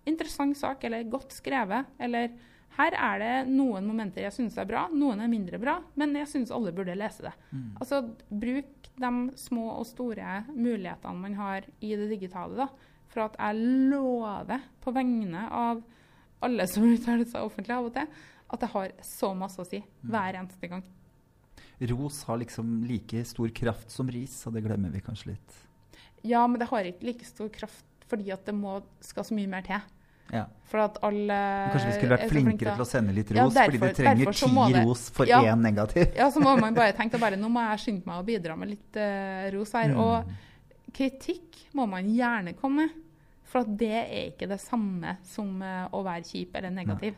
'interessant sak' eller 'godt skrevet' eller 'her er det noen momenter jeg syns er bra, noen er mindre bra, men jeg syns alle burde lese det'.
Mm.
Altså, Bruk de små og store mulighetene man har i det digitale. da, For at jeg lover på vegne av alle som uttaler seg offentlig av og til, at det har så masse å si hver eneste gang.
Ros har liksom like stor kraft som ris, og det glemmer vi kanskje litt.
Ja, men det har ikke like stor kraft fordi at det må, skal så mye mer til.
Ja.
For at alle
kanskje vi skulle vært
er
flinkere til å sende litt ros,
Ja,
fordi det trenger ti
det-
ros for
Ja.
én negativ.
Ja, så må man bare tenke at bare, nå må jeg skynde meg å bidra med litt uh, ros her.
Mm.
Og kritikk må man gjerne komme med, for at det er ikke det samme som uh, å være kjip eller negativ.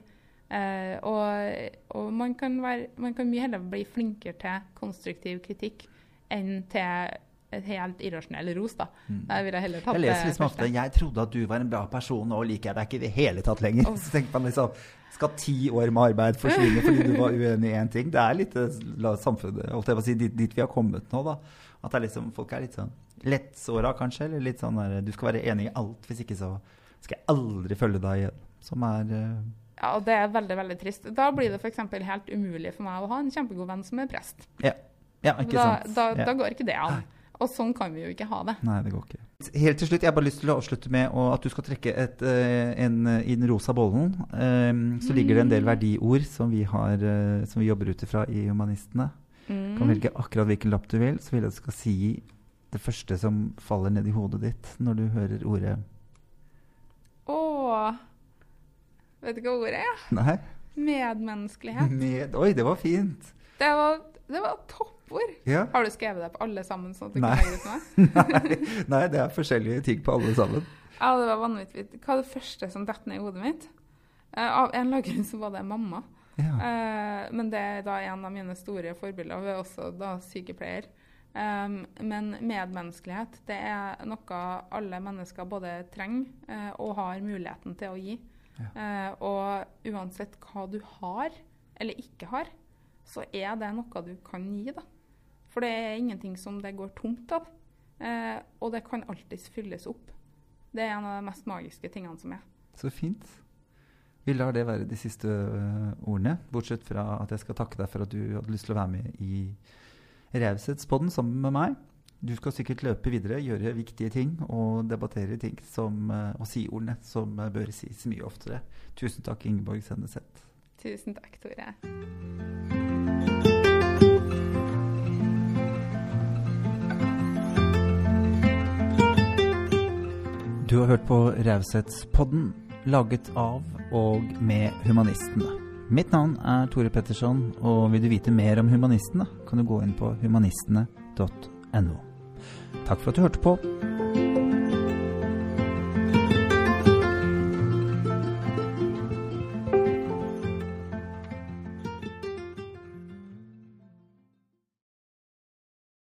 Uh, og og man, kan være, man kan mye heller bli flinkere til konstruktiv kritikk enn til helt irrasjonell ros. da.
Mm.
Jeg vil jeg heller tatt
Jeg leser liksom ofte 'Jeg trodde at du var en bra person, nå liker jeg deg ikke i det hele tatt lenger'.
Oh.
Så tenker man liksom Skal ti år med arbeid forsvinne fordi du var uenig i én ting? Det er litt eh, la samfunnet holdt jeg på å si, dit, dit vi har kommet nå, da. At det er liksom, folk er litt sånn lettsåra, kanskje. Eller litt sånn der Du skal være enig i alt, hvis ikke så skal jeg aldri følge deg igjen. Som er eh,
Ja, og det er veldig veldig trist. Da blir det f.eks. helt umulig for meg å ha en kjempegod venn som er prest.
Ja, ja ikke
Da,
sant?
da,
ja.
da går ikke det an. Og sånn kan vi jo ikke ha det.
Nei, det går ikke. Helt til slutt, jeg har bare lyst til å avslutte med at du skal trekke et, eh, en, eh, i den rosa bollen. eh, så ligger det en del verdiord som vi, har, eh, som vi jobber ut ifra i Humanistene. Du kan
Mm.
velge akkurat hvilken lapp du vil. Så vil jeg at du skal si det første som faller ned i hodet ditt når du hører ordet
Åh Vet du hva ordet er?
Nei?
Medmenneskelighet.
Med, oi, det var fint!
Det var, det var topp. Stikkord.
Ja.
Har du skrevet deg på alle sammen? sånn at du
Nei.
kan legge ut noe?
Nei, det er forskjellige ting på alle sammen.
Ja, det var vanvittig. Hva er det første som detter ned i hodet mitt? Uh, av en eller annen grunn så var det mamma.
Ja.
Uh, men det er da en av mine store forbilder. Hun er også da sykepleier. Um, men medmenneskelighet det er noe alle mennesker både trenger uh, og har muligheten til å gi. Eh, og uansett hva du har eller ikke har, så er det noe du kan gi. da. For det er ingenting som det går tomt av. Eh, og det kan alltids fylles opp. Det er en av de mest magiske tingene som er.
Så fint. Vi lar det være de siste øh, ordene, bortsett fra at jeg skal takke deg for at du hadde lyst til å være med i Raushetspodden sammen med meg. Du skal sikkert løpe videre, gjøre viktige ting og debattere ting som, øh, og si ordene som øh, bør sies mye oftere. Tusen takk, Ingeborg Senneset.
Tusen takk, Tore.
Du har hørt på Raushetspodden, laget av og med humanistene. Mitt navn er Tore Petterson, og vil du vite mer om humanistene, kan du gå inn på humanistene.no. Takk for at du hørte på.